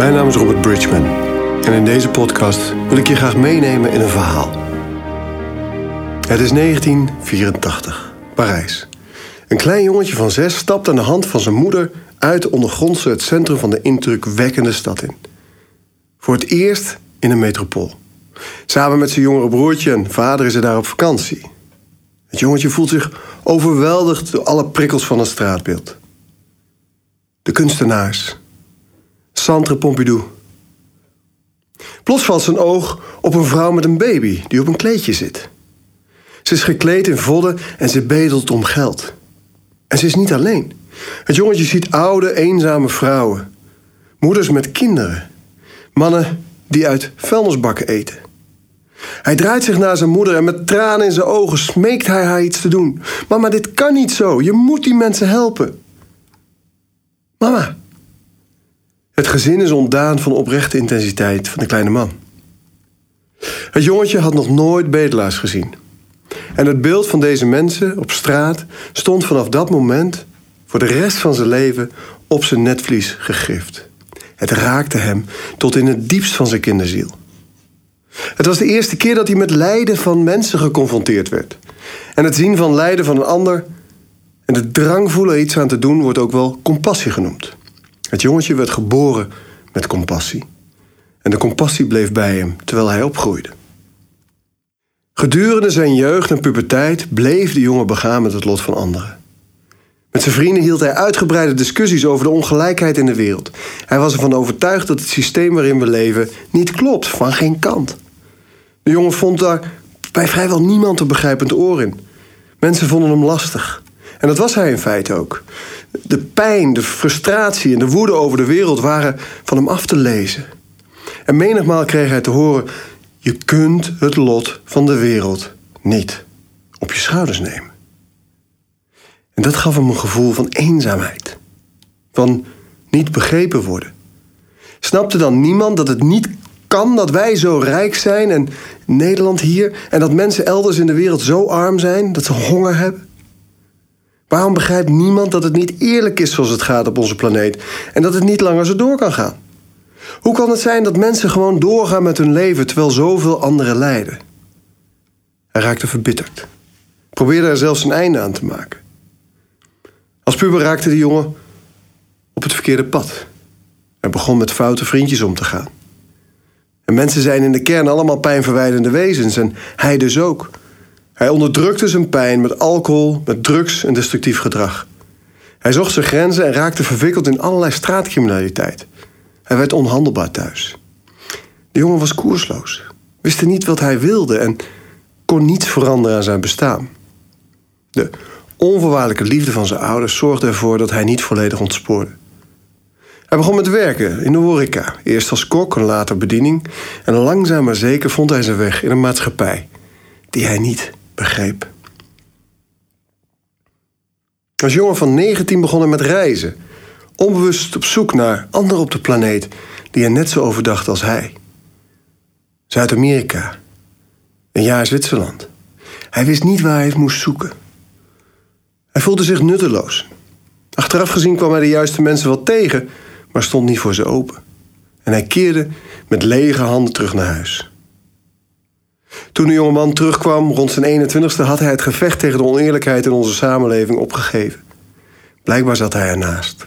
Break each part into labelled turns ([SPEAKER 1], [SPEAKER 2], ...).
[SPEAKER 1] Mijn naam is Robert Bridgman en in deze podcast wil ik je graag meenemen in een verhaal. Het is 1984, Parijs. Een klein jongetje van zes stapt aan de hand van zijn moeder uit de ondergrondse het centrum van de indrukwekkende stad in. Voor het eerst in een metropool. Samen met zijn jongere broertje en vader is hij daar op vakantie. Het jongetje voelt zich overweldigd door alle prikkels van het straatbeeld. De kunstenaars. Centre Pompidou. Plots valt zijn oog op een vrouw met een baby die op een kleedje zit. Ze is gekleed in vodden en ze bedelt om geld. En ze is niet alleen. Het jongetje ziet oude, eenzame vrouwen. Moeders met kinderen. Mannen die uit vuilnisbakken eten. Hij draait zich naar zijn moeder en met tranen in zijn ogen smeekt hij haar iets te doen. Mama, dit kan niet zo. Je moet die mensen helpen. Mama. Het gezin is ontdaan van oprechte intensiteit van de kleine man. Het jongetje had nog nooit bedelaars gezien. En het beeld van deze mensen op straat stond vanaf dat moment voor de rest van zijn leven op zijn netvlies gegrift. Het raakte hem tot in het diepst van zijn kinderziel. Het was de eerste keer dat hij met lijden van mensen geconfronteerd werd. En het zien van lijden van een ander en de drang voelen iets aan te doen wordt ook wel compassie genoemd. Het jongetje werd geboren met compassie. En de compassie bleef bij hem terwijl hij opgroeide. Gedurende zijn jeugd en puberteit bleef de jongen begaan met het lot van anderen. Met zijn vrienden hield hij uitgebreide discussies over de ongelijkheid in de wereld. Hij was ervan overtuigd dat het systeem waarin we leven niet klopt, van geen kant. De jongen vond daar bij vrijwel niemand een begrijpend oor in. Mensen vonden hem lastig. En dat was hij in feite ook. De pijn, de frustratie en de woede over de wereld waren van hem af te lezen. En menigmaal kreeg hij te horen: Je kunt het lot van de wereld niet op je schouders nemen. En dat gaf hem een gevoel van eenzaamheid, van niet begrepen worden. Snapte dan niemand dat het niet kan dat wij zo rijk zijn en Nederland hier en dat mensen elders in de wereld zo arm zijn dat ze honger hebben? Waarom begrijpt niemand dat het niet eerlijk is zoals het gaat op onze planeet en dat het niet langer zo door kan gaan? Hoe kan het zijn dat mensen gewoon doorgaan met hun leven terwijl zoveel anderen lijden? Hij raakte verbitterd, probeerde er zelfs een einde aan te maken. Als puber raakte de jongen op het verkeerde pad. Hij begon met foute vriendjes om te gaan. En mensen zijn in de kern allemaal pijnverwijdende wezens en hij dus ook. Hij onderdrukte zijn pijn met alcohol, met drugs en destructief gedrag. Hij zocht zijn grenzen en raakte verwikkeld in allerlei straatcriminaliteit. Hij werd onhandelbaar thuis. De jongen was koersloos, wist niet wat hij wilde en kon niets veranderen aan zijn bestaan. De onvoorwaardelijke liefde van zijn ouders zorgde ervoor dat hij niet volledig ontspoorde. Hij begon met werken in de horeca, eerst als kok en later bediening, en langzaam maar zeker vond hij zijn weg in een maatschappij die hij niet Als jongen van 19 begon hij met reizen, onbewust op zoek naar anderen op de planeet die er net zo over dachten als hij. Zuid-Amerika, een jaar Zwitserland. Hij wist niet waar hij moest zoeken. Hij voelde zich nutteloos. Achteraf gezien kwam hij de juiste mensen wel tegen, maar stond niet voor ze open. En hij keerde met lege handen terug naar huis. Toen de jongeman terugkwam rond zijn 21ste had hij het gevecht tegen de oneerlijkheid in onze samenleving opgegeven. Blijkbaar zat hij ernaast.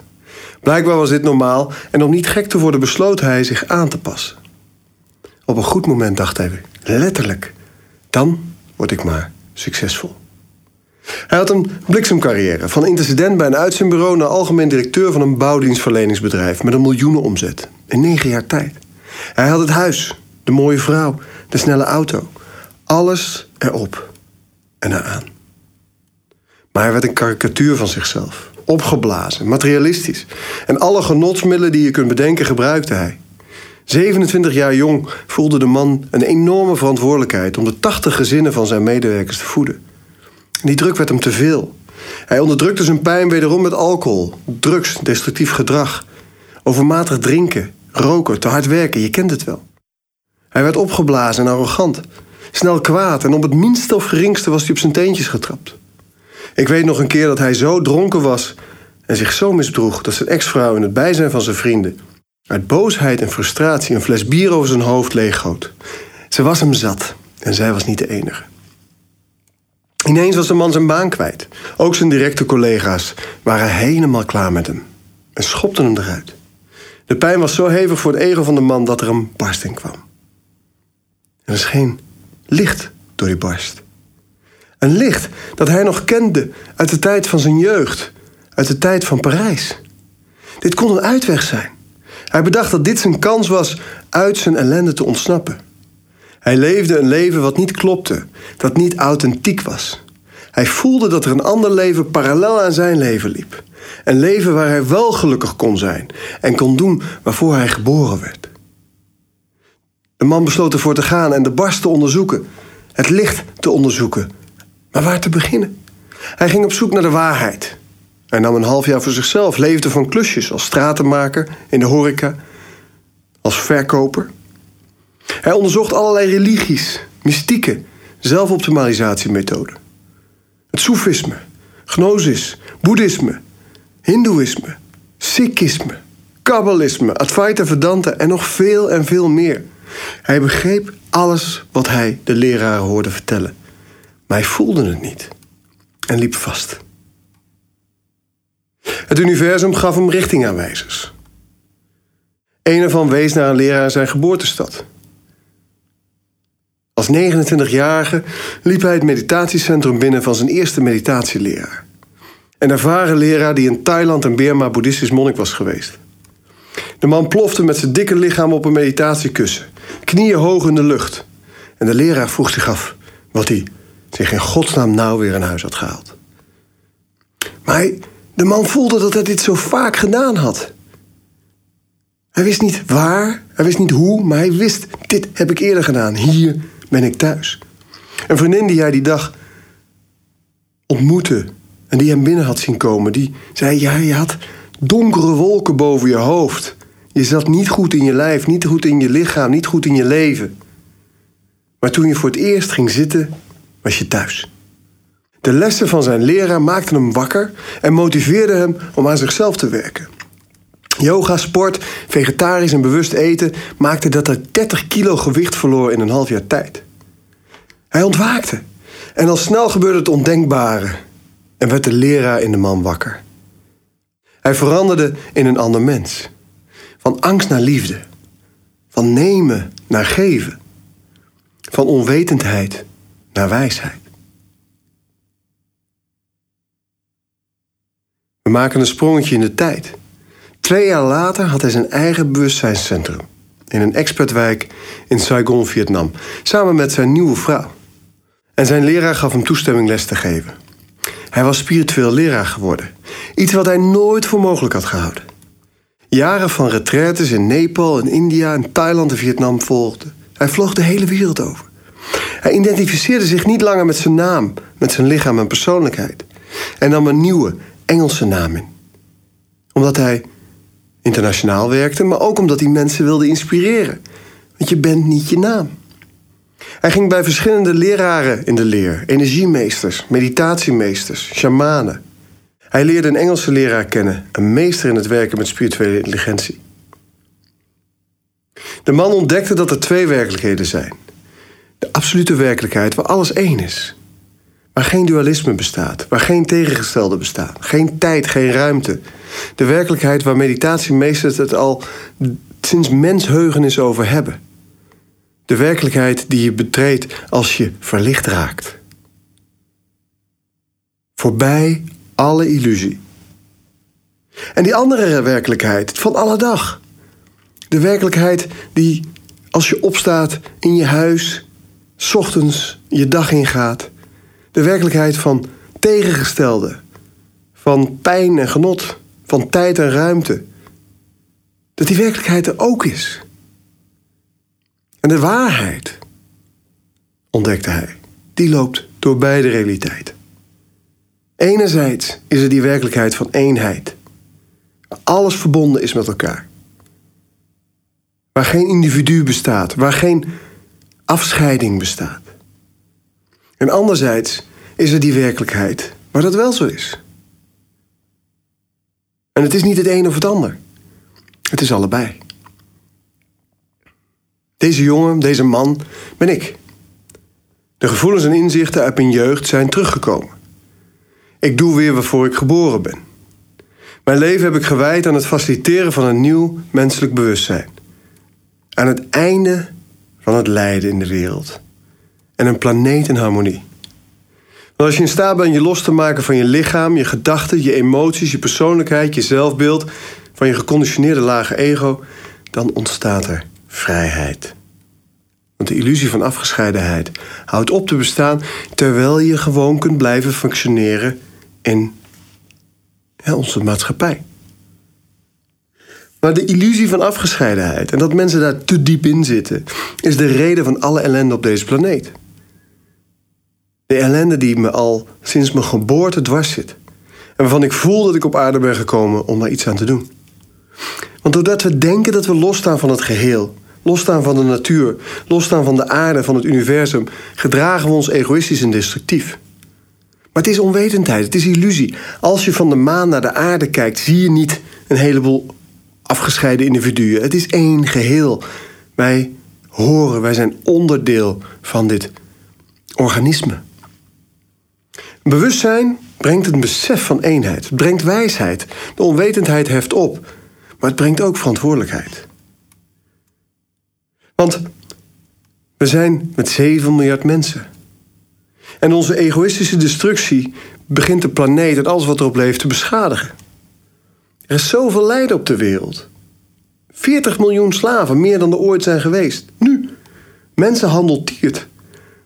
[SPEAKER 1] Blijkbaar was dit normaal en om niet gek te worden besloot hij zich aan te passen. Op een goed moment dacht hij letterlijk, dan word ik maar succesvol. Hij had een bliksemcarrière, van intercedent bij een uitzendbureau naar algemeen directeur van een bouwdienstverleningsbedrijf met een miljoenen omzet. In negen jaar tijd. Hij had het huis, de mooie vrouw, de snelle auto. Alles erop en eraan. Maar hij werd een karikatuur van zichzelf. Opgeblazen, materialistisch. En alle genotsmiddelen die je kunt bedenken gebruikte hij. 27 jaar jong voelde de man een enorme verantwoordelijkheid om de 80 gezinnen van zijn medewerkers te voeden. Die druk werd hem te veel. Hij onderdrukte zijn pijn wederom met alcohol, drugs, destructief gedrag, overmatig drinken, roken, te hard werken, je kent het wel. Hij werd opgeblazen en arrogant, snel kwaad en op het minste of geringste was hij op zijn teentjes getrapt. Ik weet nog een keer dat hij zo dronken was en zich zo misdroeg dat zijn ex-vrouw in het bijzijn van zijn vrienden uit boosheid en frustratie een fles bier over zijn hoofd leeggoot. Ze was hem zat en zij was niet de enige. Ineens was de man zijn baan kwijt. Ook zijn directe collega's waren helemaal klaar met hem en schopten hem eruit. De pijn was zo hevig voor het ego van de man dat er een barsting kwam. Er scheen licht door die barst. Een licht dat hij nog kende uit de tijd van zijn jeugd, uit de tijd van Parijs. Dit kon een uitweg zijn. Hij bedacht dat dit zijn kans was uit zijn ellende te ontsnappen. Hij leefde een leven wat niet klopte, dat niet authentiek was. Hij voelde dat er een ander leven parallel aan zijn leven liep. Een leven waar hij wel gelukkig kon zijn en kon doen waarvoor hij geboren werd. De man besloot ervoor te gaan en de barst te onderzoeken, het licht te onderzoeken. Maar waar te beginnen? Hij ging op zoek naar de waarheid. Hij nam een half jaar voor zichzelf, leefde van klusjes als stratenmaker in de horeca, als verkoper. Hij onderzocht allerlei religies, mystieke, zelfoptimalisatiemethoden. Het Soefisme, Gnosis, Boeddhisme, Hindoeïsme, Sikhisme, Kabbalisme, Advaita Vedanta en nog veel en veel meer. Hij begreep alles wat hij de leraren hoorde vertellen. Maar hij voelde het niet en liep vast. Het universum gaf hem richtingaanwijzers. Een ervan wees naar een leraar in zijn geboortestad. Als 29-jarige liep hij het meditatiecentrum binnen van zijn eerste meditatieleraar. Een ervaren leraar die in Thailand en Burma boeddhistisch monnik was geweest. De man plofte met zijn dikke lichaam op een meditatiekussen, knieën hoog in de lucht. En de leraar vroeg zich af wat hij zich in godsnaam nou weer in huis had gehaald. Maar de man voelde dat hij dit zo vaak gedaan had. Hij wist niet waar, hij wist niet hoe, maar hij wist: dit heb ik eerder gedaan. Hier ben ik thuis. Een vriendin die hij die dag ontmoette en die hem binnen had zien komen, die zei: Ja, je had donkere wolken boven je hoofd. Je zat niet goed in je lijf, niet goed in je lichaam, niet goed in je leven. Maar toen je voor het eerst ging zitten, was je thuis. De lessen van zijn leraar maakten hem wakker en motiveerden hem om aan zichzelf te werken. Yoga, sport, vegetarisch en bewust eten maakte dat hij 30 kilo gewicht verloor in een half jaar tijd. Hij ontwaakte en al snel gebeurde het ondenkbare en werd de leraar in de man wakker. Hij veranderde in een ander mens. Van angst naar liefde. Van nemen naar geven. Van onwetendheid naar wijsheid. We maken een sprongetje in de tijd. Twee jaar later had hij zijn eigen bewustzijnscentrum. In een expertwijk in Saigon, Vietnam. Samen met zijn nieuwe vrouw. En zijn leraar gaf hem toestemming les te geven. Hij was spiritueel leraar geworden. Iets wat hij nooit voor mogelijk had gehouden. Jaren van retraites in Nepal, in India, in Thailand en Vietnam volgden. Hij vloog de hele wereld over. Hij identificeerde zich niet langer met zijn naam, met zijn lichaam en persoonlijkheid. En nam een nieuwe Engelse naam in. Omdat hij internationaal werkte, maar ook omdat hij mensen wilde inspireren. Want je bent niet je naam. Hij ging bij verschillende leraren in de leer: energiemeesters, meditatiemeesters, shamanen. Hij leerde een Engelse leraar kennen, een meester in het werken met spirituele intelligentie. De man ontdekte dat er twee werkelijkheden zijn: de absolute werkelijkheid waar alles één is, waar geen dualisme bestaat, waar geen tegengestelde bestaan, geen tijd, geen ruimte. De werkelijkheid waar meditatiemeesters het al sinds mensheugenis over hebben. De werkelijkheid die je betreedt als je verlicht raakt. Voorbij alle illusie. En die andere werkelijkheid van alle dag. De werkelijkheid die als je opstaat in je huis, s ochtends je dag ingaat. De werkelijkheid van tegengestelde, van pijn en genot, van tijd en ruimte. Dat die werkelijkheid er ook is. En de waarheid, ontdekte hij, die loopt door beide realiteiten. Enerzijds is er die werkelijkheid van eenheid. Waar alles verbonden is met elkaar. Waar geen individu bestaat, waar geen afscheiding bestaat. En anderzijds is er die werkelijkheid waar dat wel zo is. En het is niet het een of het ander. Het is allebei. Deze jongen, deze man, ben ik. De gevoelens en inzichten uit mijn jeugd zijn teruggekomen. Ik doe weer waarvoor ik geboren ben. Mijn leven heb ik gewijd aan het faciliteren van een nieuw menselijk bewustzijn. Aan het einde van het lijden in de wereld. En een planeet in harmonie. Want als je in staat bent je los te maken van je lichaam, je gedachten, je emoties, je persoonlijkheid, je zelfbeeld, van je geconditioneerde lage ego, dan ontstaat er vrijheid. Want de illusie van afgescheidenheid houdt op te bestaan terwijl je gewoon kunt blijven functioneren in onze maatschappij. Maar de illusie van afgescheidenheid en dat mensen daar te diep in zitten, is de reden van alle ellende op deze planeet. De ellende die me al sinds mijn geboorte dwars zit. En waarvan ik voel dat ik op aarde ben gekomen om daar iets aan te doen. Want doordat we denken dat we losstaan van het geheel, losstaan van de natuur, losstaan van de aarde, van het universum, gedragen we ons egoïstisch en destructief. Maar het is onwetendheid, het is illusie. Als je van de maan naar de aarde kijkt, zie je niet een heleboel afgescheiden individuen. Het is één geheel. Wij horen, wij zijn onderdeel van dit organisme. Bewustzijn brengt een besef van eenheid. Het brengt wijsheid. De onwetendheid heft op. Maar het brengt ook verantwoordelijkheid. Want we zijn met 7 miljard mensen. En onze egoïstische destructie begint de planeet en alles wat erop leeft te beschadigen. Er is zoveel lijden op de wereld. 40 miljoen slaven, meer dan er ooit zijn geweest. Nu. Mensenhandel tiert.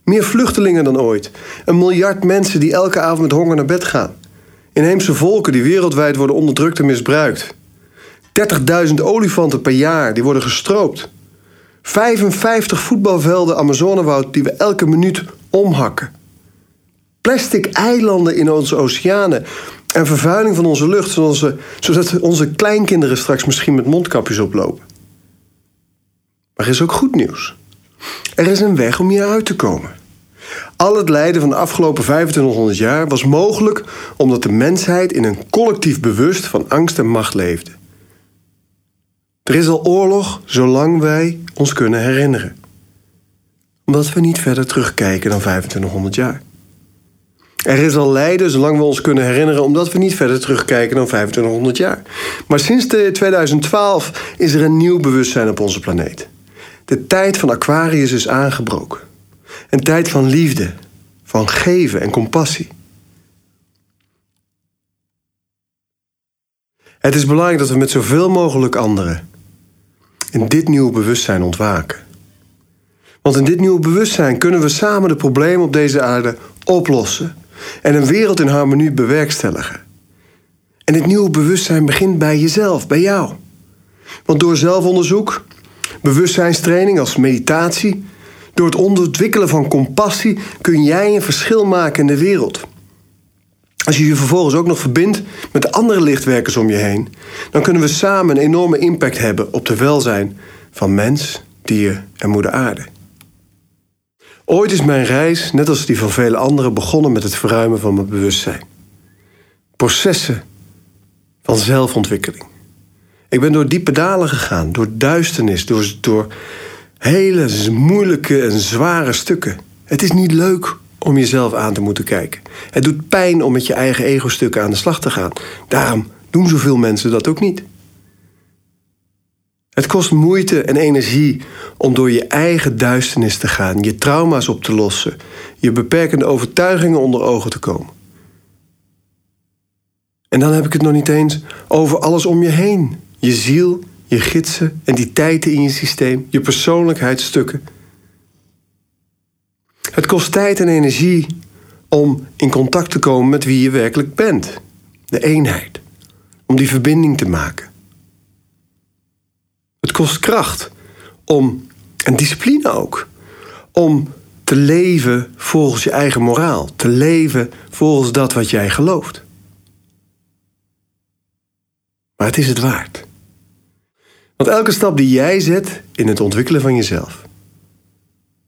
[SPEAKER 1] Meer vluchtelingen dan ooit. Een miljard mensen die elke avond met honger naar bed gaan. Inheemse volken die wereldwijd worden onderdrukt en misbruikt. 30.000 olifanten per jaar die worden gestroopt. 55 voetbalvelden Amazonewoud die we elke minuut omhakken. Plastic eilanden in onze oceanen en vervuiling van onze lucht, zodat onze kleinkinderen straks misschien met mondkapjes oplopen. Maar er is ook goed nieuws. Er is een weg om hieruit te komen. Al het lijden van de afgelopen 2500 jaar was mogelijk omdat de mensheid in een collectief bewust van angst en macht leefde. Er is al oorlog zolang wij ons kunnen herinneren. Omdat we niet verder terugkijken dan 2500 jaar. Er is al lijden zolang we ons kunnen herinneren, omdat we niet verder terugkijken dan 2500 jaar. Maar sinds 2012 is er een nieuw bewustzijn op onze planeet. De tijd van Aquarius is aangebroken. Een tijd van liefde, van geven en compassie. Het is belangrijk dat we met zoveel mogelijk anderen in dit nieuwe bewustzijn ontwaken. Want in dit nieuwe bewustzijn kunnen we samen de problemen op deze aarde oplossen en een wereld in harmonie bewerkstelligen. En dit nieuwe bewustzijn begint bij jezelf, bij jou. Want door zelfonderzoek, bewustzijnstraining als meditatie, door het ontwikkelen van compassie kun jij een verschil maken in de wereld. Als je je vervolgens ook nog verbindt met de andere lichtwerkers om je heen, dan kunnen we samen een enorme impact hebben op de welzijn van mens, dier en moeder aarde. Ooit is mijn reis, net als die van vele anderen, begonnen met het verruimen van mijn bewustzijn. Processen van zelfontwikkeling. Ik ben door diepe dalen gegaan, door duisternis, door, hele moeilijke en zware stukken. Het is niet leuk om jezelf aan te moeten kijken. Het doet pijn om met je eigen ego-stukken aan de slag te gaan. Daarom doen zoveel mensen dat ook niet. Het kost moeite en energie om door je eigen duisternis te gaan, je trauma's op te lossen, je beperkende overtuigingen onder ogen te komen. En dan heb ik het nog niet eens over alles om je heen. Je ziel, je gidsen, entiteiten in je systeem, je persoonlijkheidsstukken. Het kost tijd en energie om in contact te komen met wie je werkelijk bent. De eenheid. Om die verbinding te maken. Het kost kracht om, en discipline ook, om te leven volgens je eigen moraal. Te leven volgens dat wat jij gelooft. Maar het is het waard. Want elke stap die jij zet in het ontwikkelen van jezelf,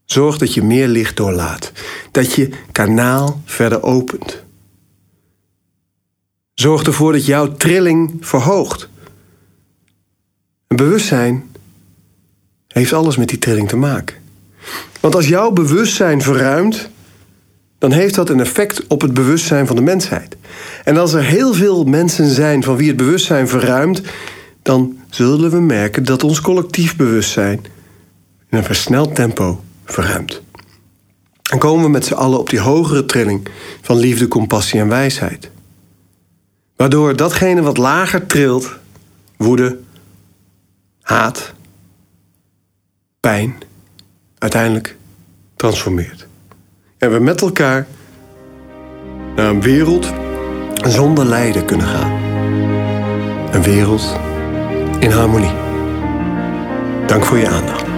[SPEAKER 1] zorgt dat je meer licht doorlaat. Dat je kanaal verder opent. Zorg ervoor dat jouw trilling verhoogt. Bewustzijn heeft alles met die trilling te maken. Want als jouw bewustzijn verruimt, dan heeft dat een effect op het bewustzijn van de mensheid. En als er heel veel mensen zijn van wie het bewustzijn verruimt, dan zullen we merken dat ons collectief bewustzijn in een versneld tempo verruimt. En komen we met z'n allen op die hogere trilling van liefde, compassie en wijsheid. Waardoor datgene wat lager trilt, woede, haat, pijn, uiteindelijk transformeert. En we met elkaar naar een wereld zonder lijden kunnen gaan. Een wereld in harmonie. Dank voor je aandacht.